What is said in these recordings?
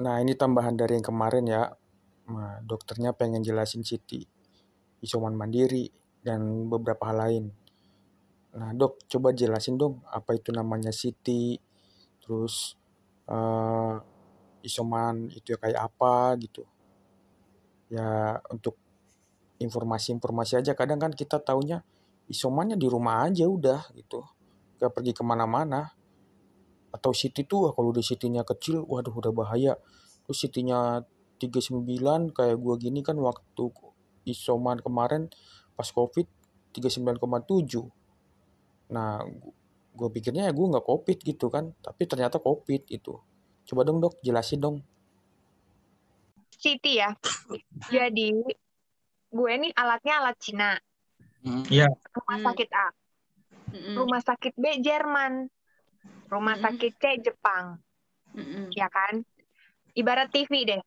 Nah, ini tambahan dari yang kemarin ya. Nah, dokternya pengen jelasin Siti, isoman mandiri, dan beberapa hal lain. Nah, dok, coba jelasin dong apa itu namanya Siti, terus uh, isoman itu kayak apa gitu. Ya, untuk informasi-informasi aja. Kadang kan kita taunya isomannya di rumah aja udah gitu. Gak pergi ke mana-mana atau city tuh kalau udah city-nya kecil waduh udah bahaya. Terus city-nya 39 kayak gua gini kan waktu isoman kemarin pas covid 39,7 nah gue pikirnya ya gue nggak covid gitu kan tapi ternyata covid itu coba dong dok jelasin dong. City ya? Jadi gue nih alatnya alat Cina. Iya. rumah sakit A. Rumah sakit B Jerman rumah mm -hmm. sakit C Jepang. Mm -hmm. Ya kan? Ibarat TV deh. Mm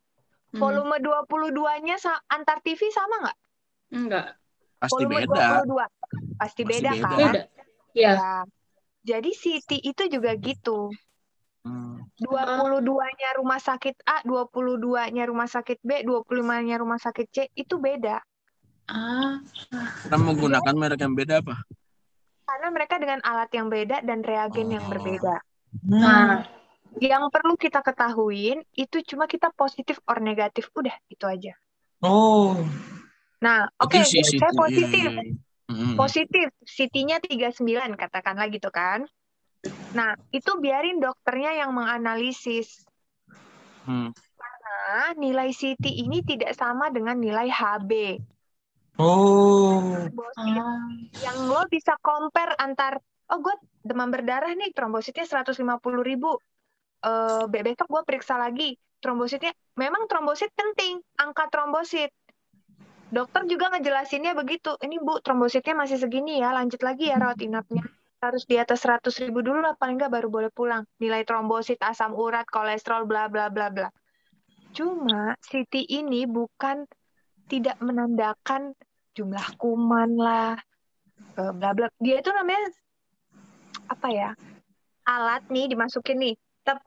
-hmm. Volume 22-nya antar TV sama nggak? Enggak. Pasti Volume beda. 22. Pasti, beda, beda kan? Beda. Ya. ya. Jadi City itu juga gitu. Hmm. 22-nya rumah sakit A, 22-nya rumah sakit B, 25-nya rumah sakit C itu beda. Ah. Kita menggunakan merek yang beda apa? Karena mereka dengan alat yang beda dan reagen oh. yang berbeda. Hmm. Nah, yang perlu kita ketahuin itu cuma kita positif or negatif, udah itu aja. Oh. Nah, oke, okay, saya positif. Hmm. Positif, CT-nya 39 katakanlah gitu kan. Nah, itu biarin dokternya yang menganalisis. Hmm. Karena nilai CT ini tidak sama dengan nilai HB. Oh. Yang lo bisa compare antar, oh gue demam berdarah nih, trombositnya 150 ribu. Uh, besok gue periksa lagi, trombositnya, memang trombosit penting, angka trombosit. Dokter juga ngejelasinnya begitu, ini bu trombositnya masih segini ya, lanjut lagi ya rawat inapnya. Harus di atas 100 ribu dulu lah, paling nggak baru boleh pulang. Nilai trombosit, asam urat, kolesterol, bla bla bla bla. Cuma CT ini bukan tidak menandakan jumlah kuman lah, bla bla. Dia itu namanya apa ya? Alat nih dimasukin nih, tep,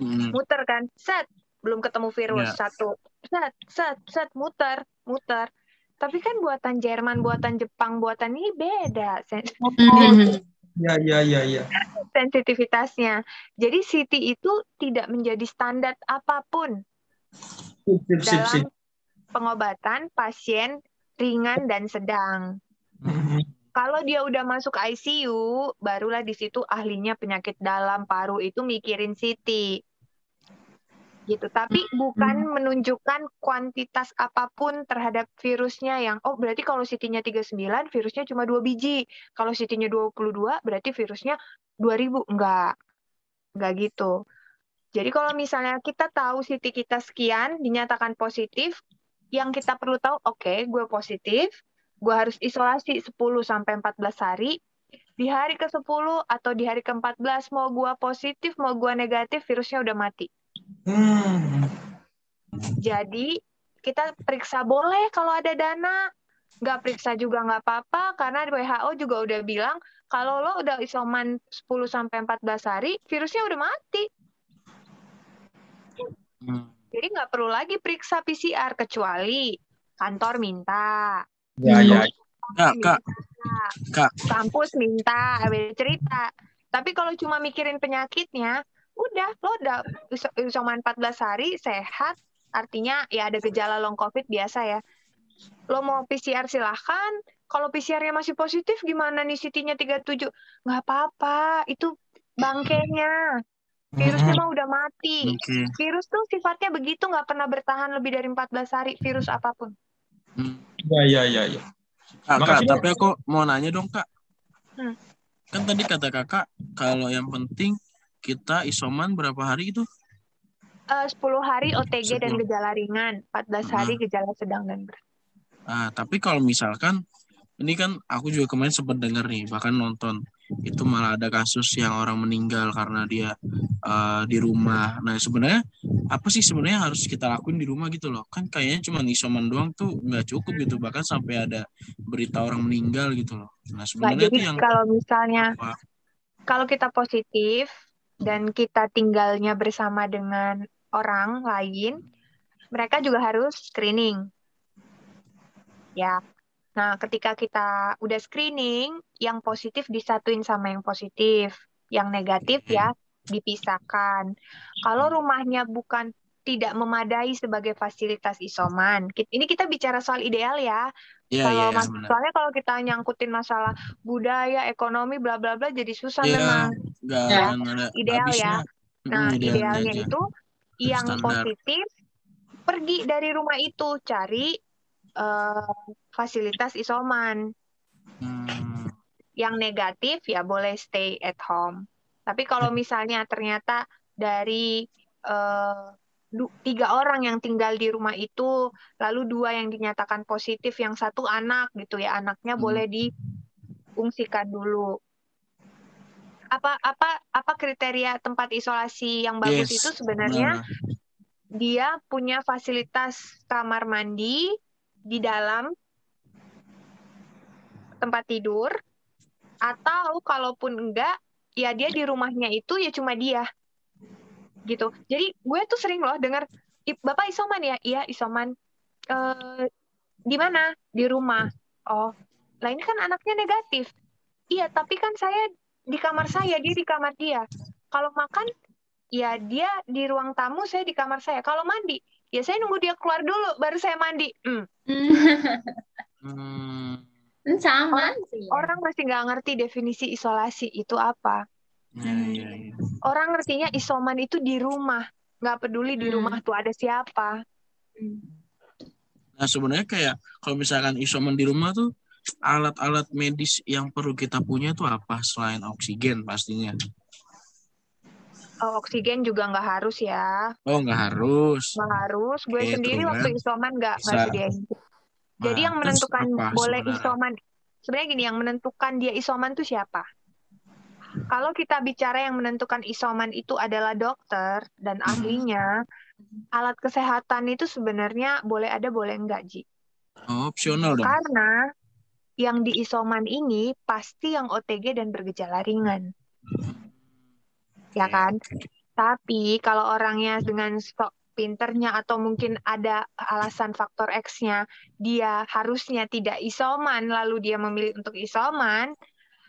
hmm. muter kan, set, belum ketemu virus yeah. satu, set, set, set, muter, muter. Tapi kan buatan Jerman, buatan Jepang, buatan ini beda. Ya, ya, ya, ya. Sensitivitasnya. Jadi CT itu tidak menjadi standar apa pun sip, sip, dalam sip pengobatan pasien ringan dan sedang. Kalau dia udah masuk ICU, barulah di situ ahlinya penyakit dalam paru itu mikirin CT. Gitu. Tapi bukan menunjukkan kuantitas apa pun terhadap virusnya yang oh berarti kalau CT-nya 39 virusnya cuma 2 biji. Kalau CT-nya 22 berarti virusnya 2000. Enggak. Enggak gitu. Jadi kalau misalnya kita tahu CT kita sekian dinyatakan positif, yang kita perlu tahu, oke, okay, gue positif, gue harus isolasi 10 sampai 14 hari. Di hari ke-10 atau di hari ke-14 mau gue positif, mau gue negatif, virusnya udah mati. Hmm. Jadi kita periksa boleh kalau ada dana, nggak periksa juga nggak apa-apa karena WHO juga udah bilang kalau lo udah isoman 10 sampai 14 hari, virusnya udah mati. Hmm. Jadi nggak perlu lagi periksa PCR kecuali kantor minta. Ya, ya. Kak, kak. Kak. Kampus minta, cerita. Tapi kalau cuma mikirin penyakitnya, udah lo udah cuma 14 hari sehat, artinya ya ada gejala long covid biasa ya. Lo mau PCR silahkan, kalau PCR-nya masih positif gimana nih CT-nya 37? Nggak apa-apa, itu bangkainya. Virusnya mah udah mati. Okay. Virus tuh sifatnya begitu nggak pernah bertahan lebih dari 14 hari virus apa pun. Ya ya ya ya. Kak, kak tapi aku mau nanya dong kak. Hmm. Kan tadi kata kakak kalau yang penting kita isoman berapa hari itu? Uh, 10 hari OTG 10. dan gejala ringan, 14 hari hmm. gejala sedang dan berat. Ah, tapi kalau misalkan ini kan aku juga kemarin sempat dengar nih bahkan nonton itu malah ada kasus yang orang meninggal karena dia uh, di rumah. Nah sebenarnya apa sih sebenarnya harus kita lakuin di rumah gitu loh? Kan kayaknya cuma isoman doang tuh nggak cukup gitu. Bahkan sampai ada berita orang meninggal gitu loh. Nah sebenarnya nah, yang kalau misalnya apa? kalau kita positif dan kita tinggalnya bersama dengan orang lain, mereka juga harus screening. Ya. Nah, ketika kita udah screening, yang positif disatuin sama yang positif, yang negatif ya dipisahkan. Kalau rumahnya bukan tidak memadai sebagai fasilitas isoman. Ini kita bicara soal ideal ya. Iya, kalau iya, mas- benar. soalnya kalau kita nyangkutin masalah budaya, ekonomi, bla bla bla, jadi susah Iya, memang. nggak Ya. Ideal habisnya. ya. Nah, Mm, idealnya idealnya aja. itu yang Standar. positif pergi dari rumah itu cari eh, fasilitas isoman. Hmm, Yang negatif ya boleh stay at home. Tapi kalau misalnya ternyata dari du- tiga orang yang tinggal di rumah itu, lalu dua yang dinyatakan positif, yang satu anak gitu ya, anaknya Hmm. boleh diungsikan dulu. Apa apa apa kriteria tempat isolasi yang bagus yes, itu sebenarnya benar. dia punya fasilitas kamar mandi di dalam tempat tidur atau kalaupun enggak ya dia di rumahnya itu ya cuma dia. Gitu. Jadi gue tuh sering loh dengar "I- bapak isoman ya? Iya isoman. Eh di mana? Di rumah. Oh lah ini kan anaknya negatif. Iya tapi kan saya di kamar saya dia di kamar dia. Kalau makan ya dia di ruang tamu saya di kamar saya. Kalau mandi ya saya nunggu dia keluar dulu baru saya mandi Hmm, Hmm, sama sih. ya. orang masih nggak ngerti definisi isolasi itu apa iya. orang ngertinya isoman itu di rumah nggak peduli di Hmm. rumah tuh ada siapa Nah, sebenarnya kayak kalau misalkan isoman di rumah tuh alat-alat medis yang perlu kita punya tuh apa selain oksigen pastinya. Oh, oksigen juga nggak harus ya Oh, nggak harus. nggak harus gue Oke, sendiri terus waktu kan isoman nggak nggak sediain jadi Nah, yang menentukan apa boleh sebenarnya? isoman sebenarnya gini yang menentukan dia isoman tuh siapa kalau kita bicara yang menentukan isoman itu adalah dokter dan Hmm. ahlinya alat kesehatan itu sebenarnya boleh ada boleh enggak Ji Oh, opsional dong. Karena yang di isoman ini pasti yang OTG dan bergejala ringan. Ya kan? Tapi kalau orangnya dengan stok pinternya atau mungkin ada alasan faktor X-nya, dia harusnya tidak isoman, lalu dia memilih untuk isoman,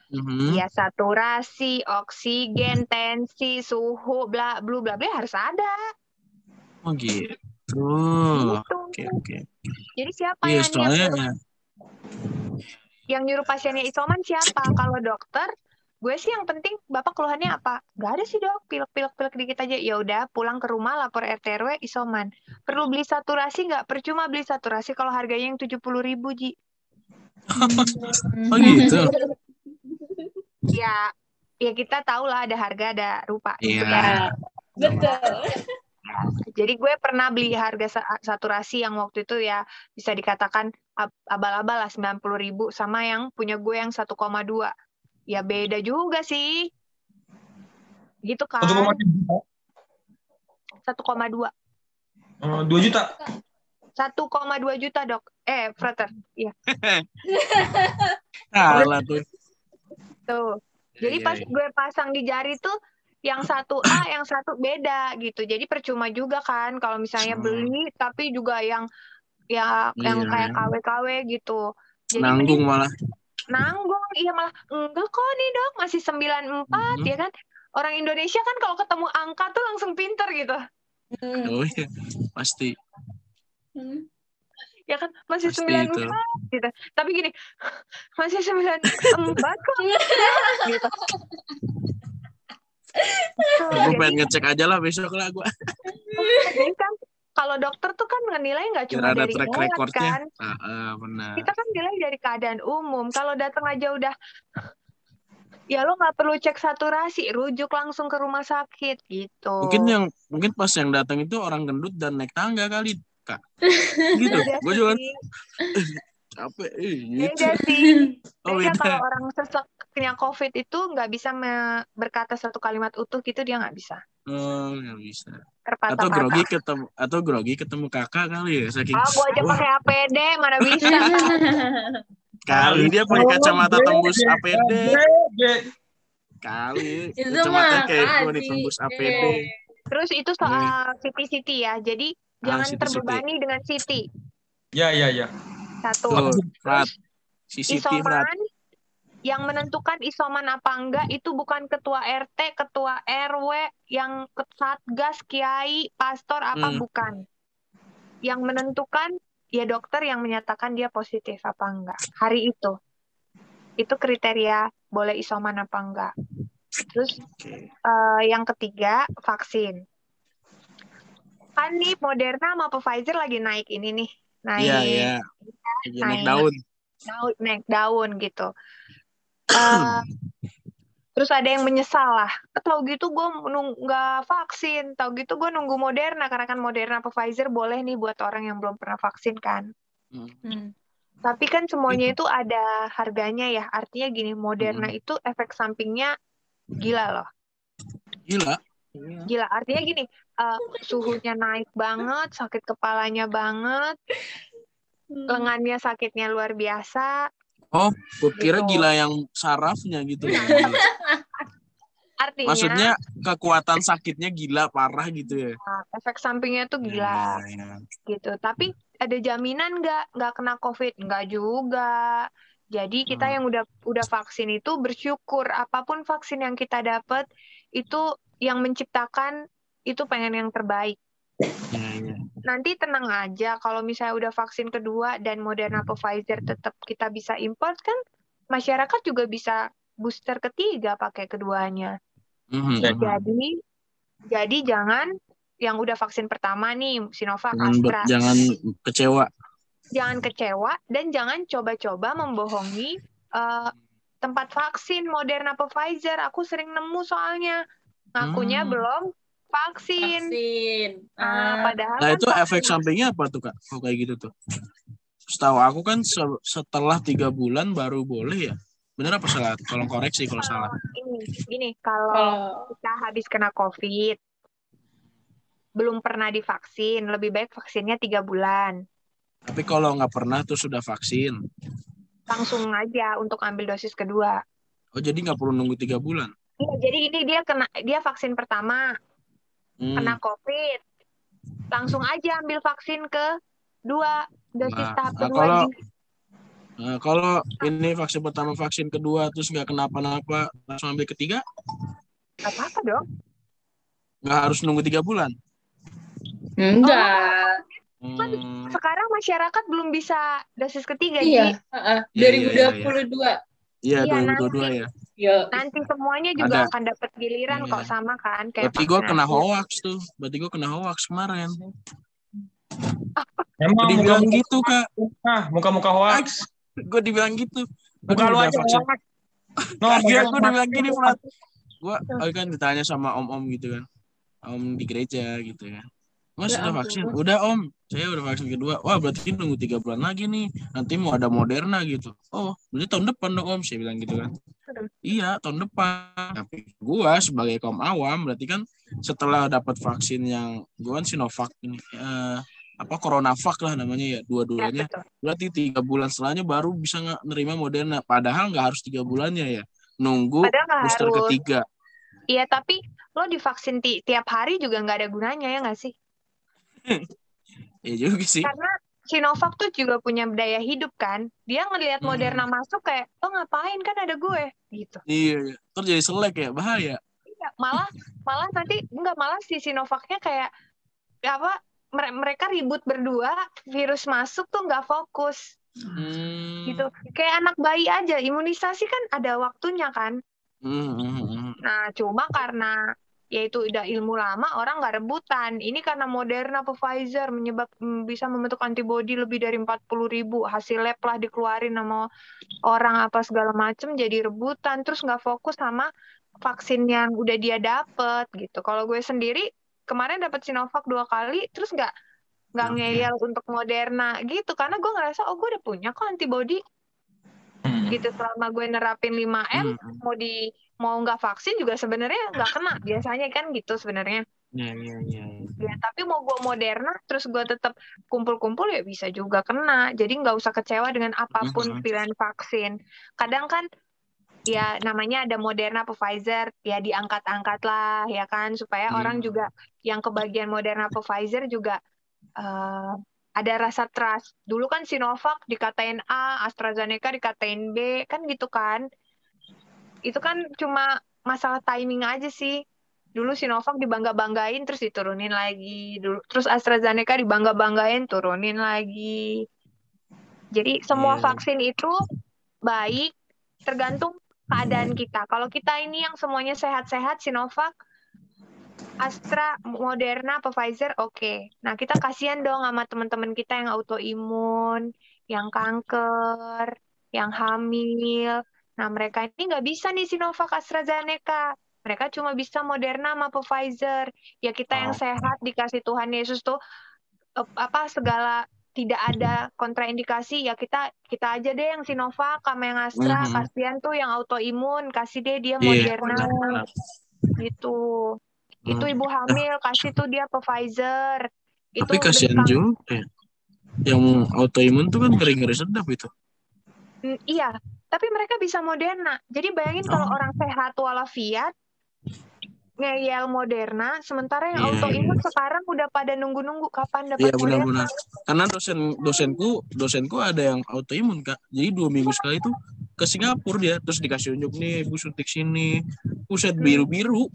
Mhm. ya saturasi, oksigen, tensi, suhu, bla bla bla bla harus ada. Oh, gitu. Gitu. Oke, oke. Jadi siapa Iya, yang soalnya yang ya, yang nyuruh pasiennya isoman siapa? Kalau dokter, gue sih yang penting bapak keluhannya apa? Gak ada sih dok, pilek-pilek pilek dikit aja. Ya udah, pulang ke rumah lapor RT RW isoman. Perlu beli saturasi nggak? Percuma beli saturasi kalau harganya yang tujuh puluh ribu ji. oh gitu. Ya, ya kita tahu lah ada harga ada rupa. gitu Iya. kan. Ya, betul. Jadi gue pernah beli harga sa- saturasi yang waktu itu ya bisa dikatakan ab- abal-abal lah 90 ribu sama yang punya gue yang 1,2. Ya beda juga sih. Gitu kan. 1,3 juta. 1,2. Eh, 2 juta. 1,2 juta dok. Eh, Frater. Iya, Kalah tuh. tuh. Jadi Iya, pas iya. gue pasang di jari tuh yang satu A, yang satu beda gitu. Jadi percuma juga kan kalau misalnya Hmm. beli tapi juga yang ya yang Iya, kayak. KW-KW gitu. Jadi Nanggung mending malah. Nanggung. Iya malah enggak kok nih dok, masih 94 Mhm. ya kan. Orang Indonesia kan kalau ketemu angka tuh langsung pinter gitu. Oh iya, pasti. Hmm. Ya kan masih 94 itu. gitu. Tapi gini, masih 94 kok. gitu. Gue pengen ngecek aja lah besok lah gue. kan kalau dokter tuh kan menilai nggak cuma ada dari track kan. Ah, ah, benar. Kita kan nilai dari keadaan umum. Kalau datang aja udah ya lo nggak perlu cek saturasi, rujuk langsung ke rumah sakit gitu. Mungkin yang mungkin pas yang datang itu orang gendut dan naik tangga kali, Kak. Gitu. Beda Gue juga sih. capek. Eh, gitu. Beda sih. Oh, Beda beda. kalau orang seseknya COVID itu nggak bisa berkata satu kalimat utuh gitu dia nggak bisa. Oh, nggak bisa. Atau Terpatah-patah. grogi ketemu atau grogi ketemu kakak kali ya saking Ah, gua aja pakai APD, mana bisa. kali dia pakai kacamata tembus APD kali Itu kacamata kayak pasti. ditembus APD Eh. Terus itu soal CT-CT ya. Jadi Ah, jangan terbebani dengan CT. Ya, ya, ya. Satu. Tuh, isoman yang menentukan isoman apa enggak itu bukan ketua RT, ketua RW, yang satgas, kiai, pastor apa Hmm. bukan. Yang menentukan ya dokter yang menyatakan dia positif apa enggak. Hari itu. Itu kriteria boleh isoman apa enggak. Terus Oke. eh, yang ketiga vaksin. Kan nih Moderna sama Pfizer lagi naik ini nih. Naik Iya, iya. Lagi naik naik. daun. daun naik daun gitu. Eh, terus ada yang menyesal lah. Tahu gitu gue nggak vaksin. Tahu gitu gue nunggu Moderna karena kan Moderna apa Pfizer boleh nih buat orang yang belum pernah vaksin kan. Hmm. Hmm. Tapi kan semuanya itu ada harganya ya. Artinya gini, Moderna Mm-mm. itu efek sampingnya gila loh. Gila. Gila. Artinya gini, eh, suhunya naik banget, sakit kepalanya banget, Hmm. lengannya sakitnya luar biasa. Oh, gue kira Gitu. gila yang sarafnya gitu. Artinya Maksudnya kekuatan sakitnya gila parah gitu ya. efek sampingnya tuh gila. Ya, ya, ya. gitu. Tapi ada jaminan nggak nggak kena COVID? Nggak juga. Jadi kita Hmm. yang udah udah vaksin itu bersyukur apa pun vaksin yang kita dapat itu yang menciptakan itu pengen yang terbaik. Ya, ya. Nanti tenang aja kalau misalnya udah vaksin kedua dan Moderna atau Pfizer tetap kita bisa import kan masyarakat juga bisa booster ketiga pakai keduanya. Mhm, Ya. mhm. Jadi jadi jangan yang udah vaksin pertama nih Sinovac, Jangan, Astra. jangan kecewa. jangan kecewa dan jangan coba-coba membohongi eh, tempat vaksin Moderna atau Pfizer. Aku sering nemu soalnya ngakunya Hmm. belum vaksin. Vaksin. Ah, Ah, padahal Nah kan itu efek vaksin. sampingnya apa tuh kak? Kalau kayak gitu tuh. Setahu aku kan se- setelah tiga bulan baru boleh ya. Bener apa salah? Tolong koreksi kalau salah. Ini, gini kalau kalau kita habis kena COVID, belum pernah divaksin, lebih baik vaksinnya tiga bulan. Tapi kalau nggak pernah tuh sudah vaksin. Langsung aja untuk ambil dosis kedua. Oh jadi nggak perlu nunggu tiga bulan. Iya, jadi ini dia kena dia vaksin pertama, Hmm. kena COVID, langsung aja ambil vaksin ke dua dosis Nah, tahap nah, kedua. kalau-. Nah, kalau ini vaksin pertama, vaksin kedua, terus nggak kenapa-napa, langsung ambil ketiga, Gak apa-apa dong. nggak harus nunggu tiga bulan. enggak. Hmm, Sekarang masyarakat belum bisa dosis ketiga, Iya, Ji. heeh. Iya, iya, iya, 2022. iya, Iya, 2022 ya. Yo. Nanti semuanya juga Ada. akan dapat giliran Iya. kok sama kan kayak Berarti gue kena hoax tuh. Berarti gue kena hoax kemarin. Emang Gue dibilang muka-muka gitu, Kak. ah, muka-muka hoax. Gue dibilang gitu. Muka lu aja hoax. No, gue dibilang gini, Frat. Gue kan ditanya sama om-om gitu kan. Om di gereja gitu kan. Mas Ya udah vaksin? Udah om, saya udah vaksin kedua. Wah berarti nunggu tiga bulan lagi nih. Nanti mau ada Moderna gitu. Oh, berarti tahun depan dong om, saya bilang gitu kan. Iya, tahun depan. Tapi gua sebagai kaum awam berarti kan setelah dapat vaksin yang gua kan Sinovac ini eh, apa Coronavac lah namanya ya Ya, dua-duanya. betul. Berarti tiga bulan setelahnya baru bisa nerima Moderna. Padahal nggak harus tiga bulannya ya. Nunggu Padahal booster harus. ketiga. Iya, tapi lo divaksin ti- tiap hari juga nggak ada gunanya ya nggak sih? Ya juga sih. Karena Sinovac tuh juga punya daya hidup kan. Dia ngelihat Hmm. Moderna masuk kayak, lo ngapain kan ada gue gitu. Iya, iya. terus jadi selek ya, bahaya. Iya, malah malah nanti enggak malah si Sinovacnya kayak apa mere- mereka ribut berdua virus masuk tuh nggak fokus Hmm. gitu kayak anak bayi aja imunisasi kan ada waktunya kan Hmm, hmm, hmm. nah cuma karena yaitu udah ilmu lama orang nggak rebutan ini karena Moderna atau Pfizer menyebab mm, bisa membentuk antibodi lebih dari 40 ribu hasil lab lah dikeluarin sama orang apa segala macem jadi rebutan terus nggak fokus sama vaksin yang udah dia dapet gitu kalau gue sendiri kemarin dapat Sinovac dua kali terus nggak nggak Oke. ngeyel untuk Moderna gitu karena gue ngerasa oh gue udah punya kok antibodi Hmm. gitu selama gue nerapin 5M Hmm. mau di mau nggak vaksin juga sebenarnya nggak kena biasanya kan gitu sebenarnya Ya, ya, ya. ya tapi mau gue Moderna terus gue tetap kumpul-kumpul ya bisa juga kena jadi nggak usah kecewa dengan apa pun Mhm. pilihan vaksin kadang kan ya namanya ada Moderna apa Pfizer ya diangkat-angkat lah ya kan supaya Hmm. orang juga yang kebagian Moderna apa Pfizer juga eh, ada rasa trust. Dulu kan Sinovac dikatain A, AstraZeneca dikatain B, kan gitu kan. Itu kan cuma masalah timing aja sih. Dulu Sinovac dibangga-banggain terus diturunin lagi. Dulu terus AstraZeneca dibangga-banggain turunin lagi. Jadi semua Iya. vaksin itu baik tergantung keadaan kita. Kalau kita ini yang semuanya sehat-sehat Sinovac Astra, Moderna, apa Pfizer, oke. Nah, kita kasihan dong sama teman-teman kita yang autoimun, yang kanker, yang hamil. Nah, mereka ini nggak bisa nih Sinovac, AstraZeneca. Mereka cuma bisa Moderna sama Pfizer. Ya kita yang Oh. sehat dikasih Tuhan Yesus tuh apa segala tidak ada kontraindikasi ya kita kita aja deh yang Sinovac sama yang Astra Mhm. kasihan tuh yang autoimun kasih deh dia Iya, Moderna benar-benar. gitu itu Hmm. ibu hamil kasih tuh dia Pfizer itu Tapi kasihan bentang- juga ya. Yang autoimun tuh kan ngeri-ngeri sedap itu. Mm, iya tapi mereka bisa Moderna jadi bayangin kalau Oh. orang sehat walafiat ngeyel Moderna sementara yang Iya, autoimun iya. sekarang udah pada nunggu-nunggu kapan dapat Iya Moderna benar-benar. Karena dosen dosenku dosenku ada yang autoimun kak. Jadi dua minggu sekali tuh ke Singapura dia terus dikasih unjuk nih bu suntik sini. Buset biru-biru.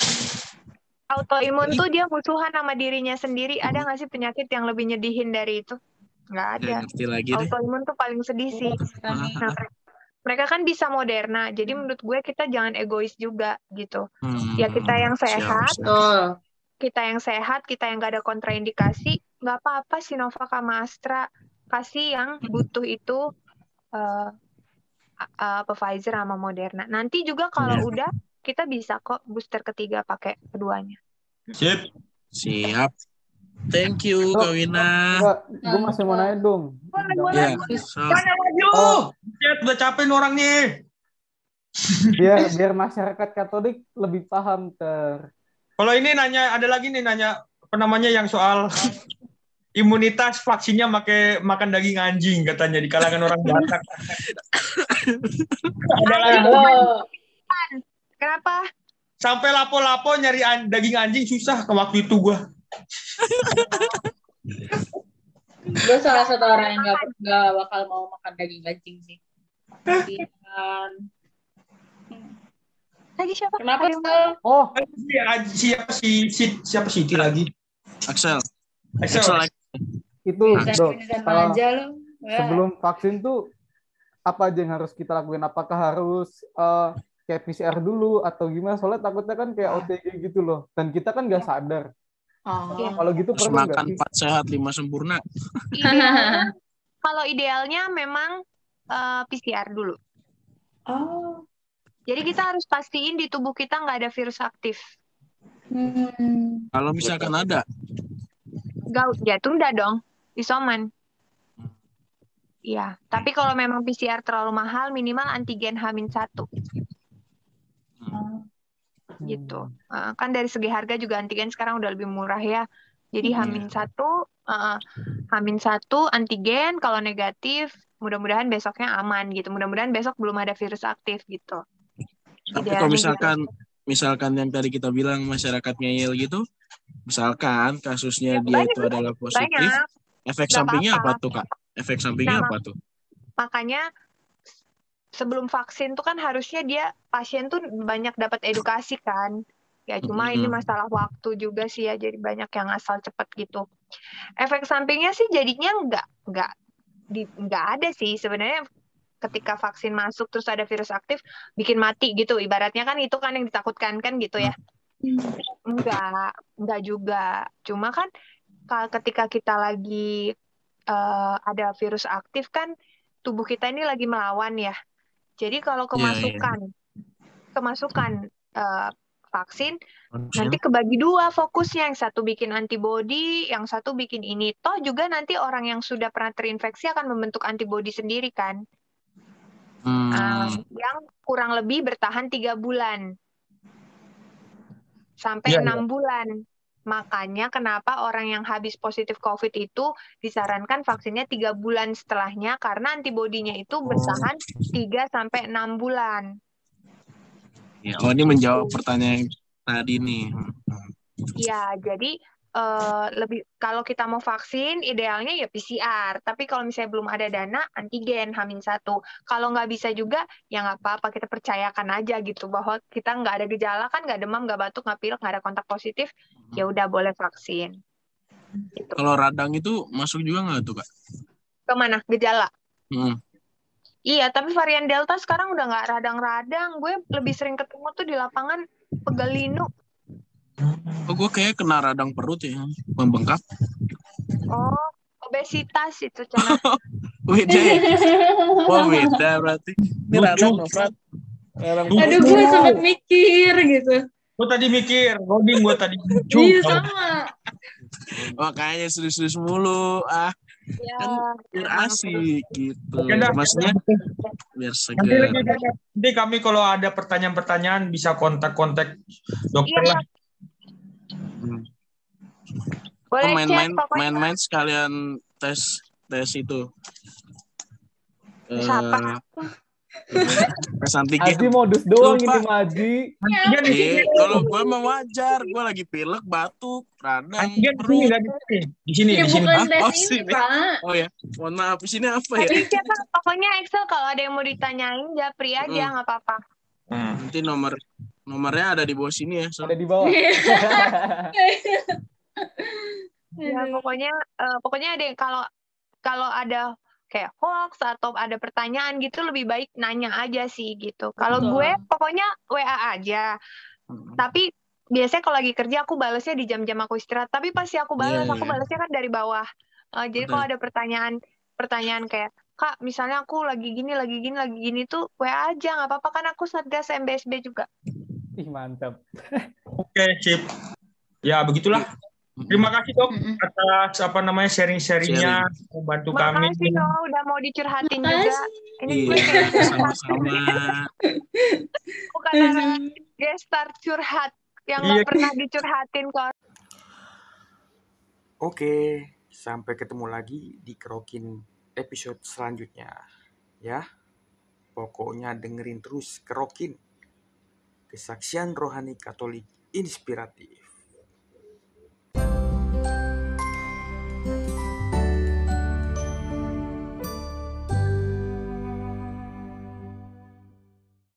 autoimun tuh dia musuhan sama dirinya sendiri ada nggak sih penyakit yang lebih nyedihin dari itu nggak ada Ya ngerti lagi autoimun tuh paling sedih sih Ah, Nah, mereka kan bisa Moderna, jadi menurut gue kita jangan egois juga gitu. hmm, Ya kita yang sehat, siap. Kita yang sehat, kita yang gak ada kontraindikasi, nggak apa-apa Sinovac sama Astra kasih yang butuh itu eh uh, Pfizer sama Moderna. Nanti juga kalau Iya. udah kita bisa kok booster ketiga pakai keduanya. Sip. Siap. Thank you Oh, Kak Wina. Enggak, gue masih mau nanya dong. Ya. so- Maju. Chat udah capek nih orang nih. Biar biar masyarakat Katolik lebih paham ter. Kalau ini nanya ada lagi nih nanya apa namanya yang soal imunitas vaksinnya make makan daging anjing katanya di kalangan orang Batak. ada lagi. Kenapa? sampai lapo-lapo nyari an- daging anjing susah ke waktu itu gua. Gue salah satu orang yang gak, gak bakal mau makan daging anjing sih. Kasihan. Lagi siapa? Kenapa sih? Oh, Si- Siapa si, si siapa Siti lagi? Axel. Axel. Axel lagi. itu dok. Aja lu. Ya. sebelum vaksin tuh apa aja yang harus kita lakuin? Apakah harus eh, kayak PCR dulu atau gimana? Soalnya takutnya kan kayak OTG gitu loh. Dan kita kan nggak sadar. Oh. Iya. Kalau gitu Terus perlu makan empat sehat lima sempurna. Idealnya, kalau idealnya memang eh, PCR dulu. Oh. Jadi kita harus pastiin di tubuh kita nggak ada virus aktif. Hmm. Kalau misalkan ada, Gak, ya tunda dong, isoman. Iya, tapi kalau memang PCR terlalu mahal, minimal antigen H-1 gitu. Eh, kan dari segi harga juga antigen sekarang udah lebih murah ya. Jadi Hmm. H-1, eh, H-1 antigen kalau negatif, mudah-mudahan besoknya aman gitu. Mudah-mudahan besok belum ada virus aktif gitu. tapi kalau gitu. misalkan misalkan yang tadi kita bilang masyarakat ngeyel gitu, misalkan kasusnya Ya, dia banyak, itu adalah positif, Banyak. efek Nggak sampingnya apa apa-apa. tuh kak? Efek sampingnya Nah, apa tuh? makanya sebelum vaksin tuh kan harusnya dia pasien tuh banyak dapat edukasi kan. Ya cuma ini Mm-mm. masalah waktu juga sih ya jadi banyak yang asal cepet gitu. Efek sampingnya sih jadinya nggak nggak di nggak ada sih. Sebenarnya ketika vaksin masuk terus ada virus aktif bikin mati gitu. Ibaratnya kan itu kan yang ditakutkan kan gitu ya. Enggak enggak juga. Cuma kan ka- ketika kita lagi eh, ada virus aktif kan tubuh kita ini lagi melawan ya. Jadi kalau Iya, kemasukan kemasukan eh, vaksin nanti kebagi dua fokusnya, yang satu bikin antibodi, yang satu bikin ini. Toh juga nanti orang yang sudah pernah terinfeksi akan membentuk antibodi sendiri kan, Hmm, Ah, yang kurang lebih bertahan tiga bulan sampai Iya, iya. enam bulan. Makanya kenapa orang yang habis positif COVID itu disarankan vaksinnya tiga bulan setelahnya karena antibodinya itu bertahan 3 sampai enam bulan. Ya, oh ini menjawab pertanyaan tadi nih. Iya, jadi eh, lebih kalau kita mau vaksin idealnya ya PCR. Tapi kalau misalnya belum ada dana, antigen Hamin satu. Kalau nggak bisa juga ya nggak apa-apa kita percayakan aja gitu bahwa kita nggak ada gejala kan, nggak demam, nggak batuk, nggak pilek, nggak ada kontak positif, ya udah boleh vaksin. Gitu. Kalau radang itu masuk juga nggak tuh kak? Ke mana gejala? Hmm. Iya, tapi varian Delta sekarang udah nggak radang-radang. Gue lebih sering ketemu tuh di lapangan pegalinu. Oh gue kayak kena radang perut ya, membengkak. Oh, obesitas itu cina. Beda ya? Oh beda berarti. Ini Lucu. radang. Aduh, gue sempat mikir gitu. Gue tadi mikir, loading gue tadi. Iya, sama. Makanya serius-serius mulu. Ah, ya, biar emang asik gitu. Oke dah. Maksudnya biar Nanti, segar. lagi, nanti kami kalau ada pertanyaan-pertanyaan bisa kontak-kontak dokter Iya. lah. Hmm. Boleh Oh, main-main main-main sekalian tes tes itu. Tes Eh, apa? tes Aji antigen. modus doang Lupa. ini Maji. Antigen di sini. Eh, kalau gue mah wajar, gue lagi pilek, batuk, radang, Antigen di sini, di sini. Di sini, Ya di sini. bukan Ah, oh, ini, sini. Pak. Oh ya, mohon maaf, di sini apa ya? Siapa? Pokoknya Excel kalau ada yang mau ditanyain, japri aja Mm. nggak apa-apa. Hmm. Nanti nomor nomornya ada di bawah sini ya. So. Ada di bawah. Ya pokoknya eh, pokoknya ada yang kalau kalau ada kayak hoax atau ada pertanyaan gitu lebih baik nanya aja sih gitu. Kalau gue pokoknya WA aja. Hmm. Tapi biasanya kalau lagi kerja aku balesnya di jam-jam aku istirahat. Tapi pasti aku balas, Iya, aku iya. balesnya kan dari bawah. Eh, jadi kalau ada pertanyaan pertanyaan kayak Kak, misalnya aku lagi gini, lagi gini, lagi gini tuh WA aja, nggak apa-apa kan aku satgas MBSB juga. Ih mantap. Oke, sip. Ya, begitulah. Terima kasih dok atas apa namanya sharing-sharingnya, membantu kami. Makasih loh udah mau dicurhatin juga. Makasih. Ini gue Iya, sama-sama. bukan orang gestar curhat yang nggak Iya. pernah dicurhatin ke Oke, sampai ketemu lagi di Kerokin episode selanjutnya. Ya, pokoknya dengerin terus Kerokin. Kesaksian rohani Katolik inspiratif.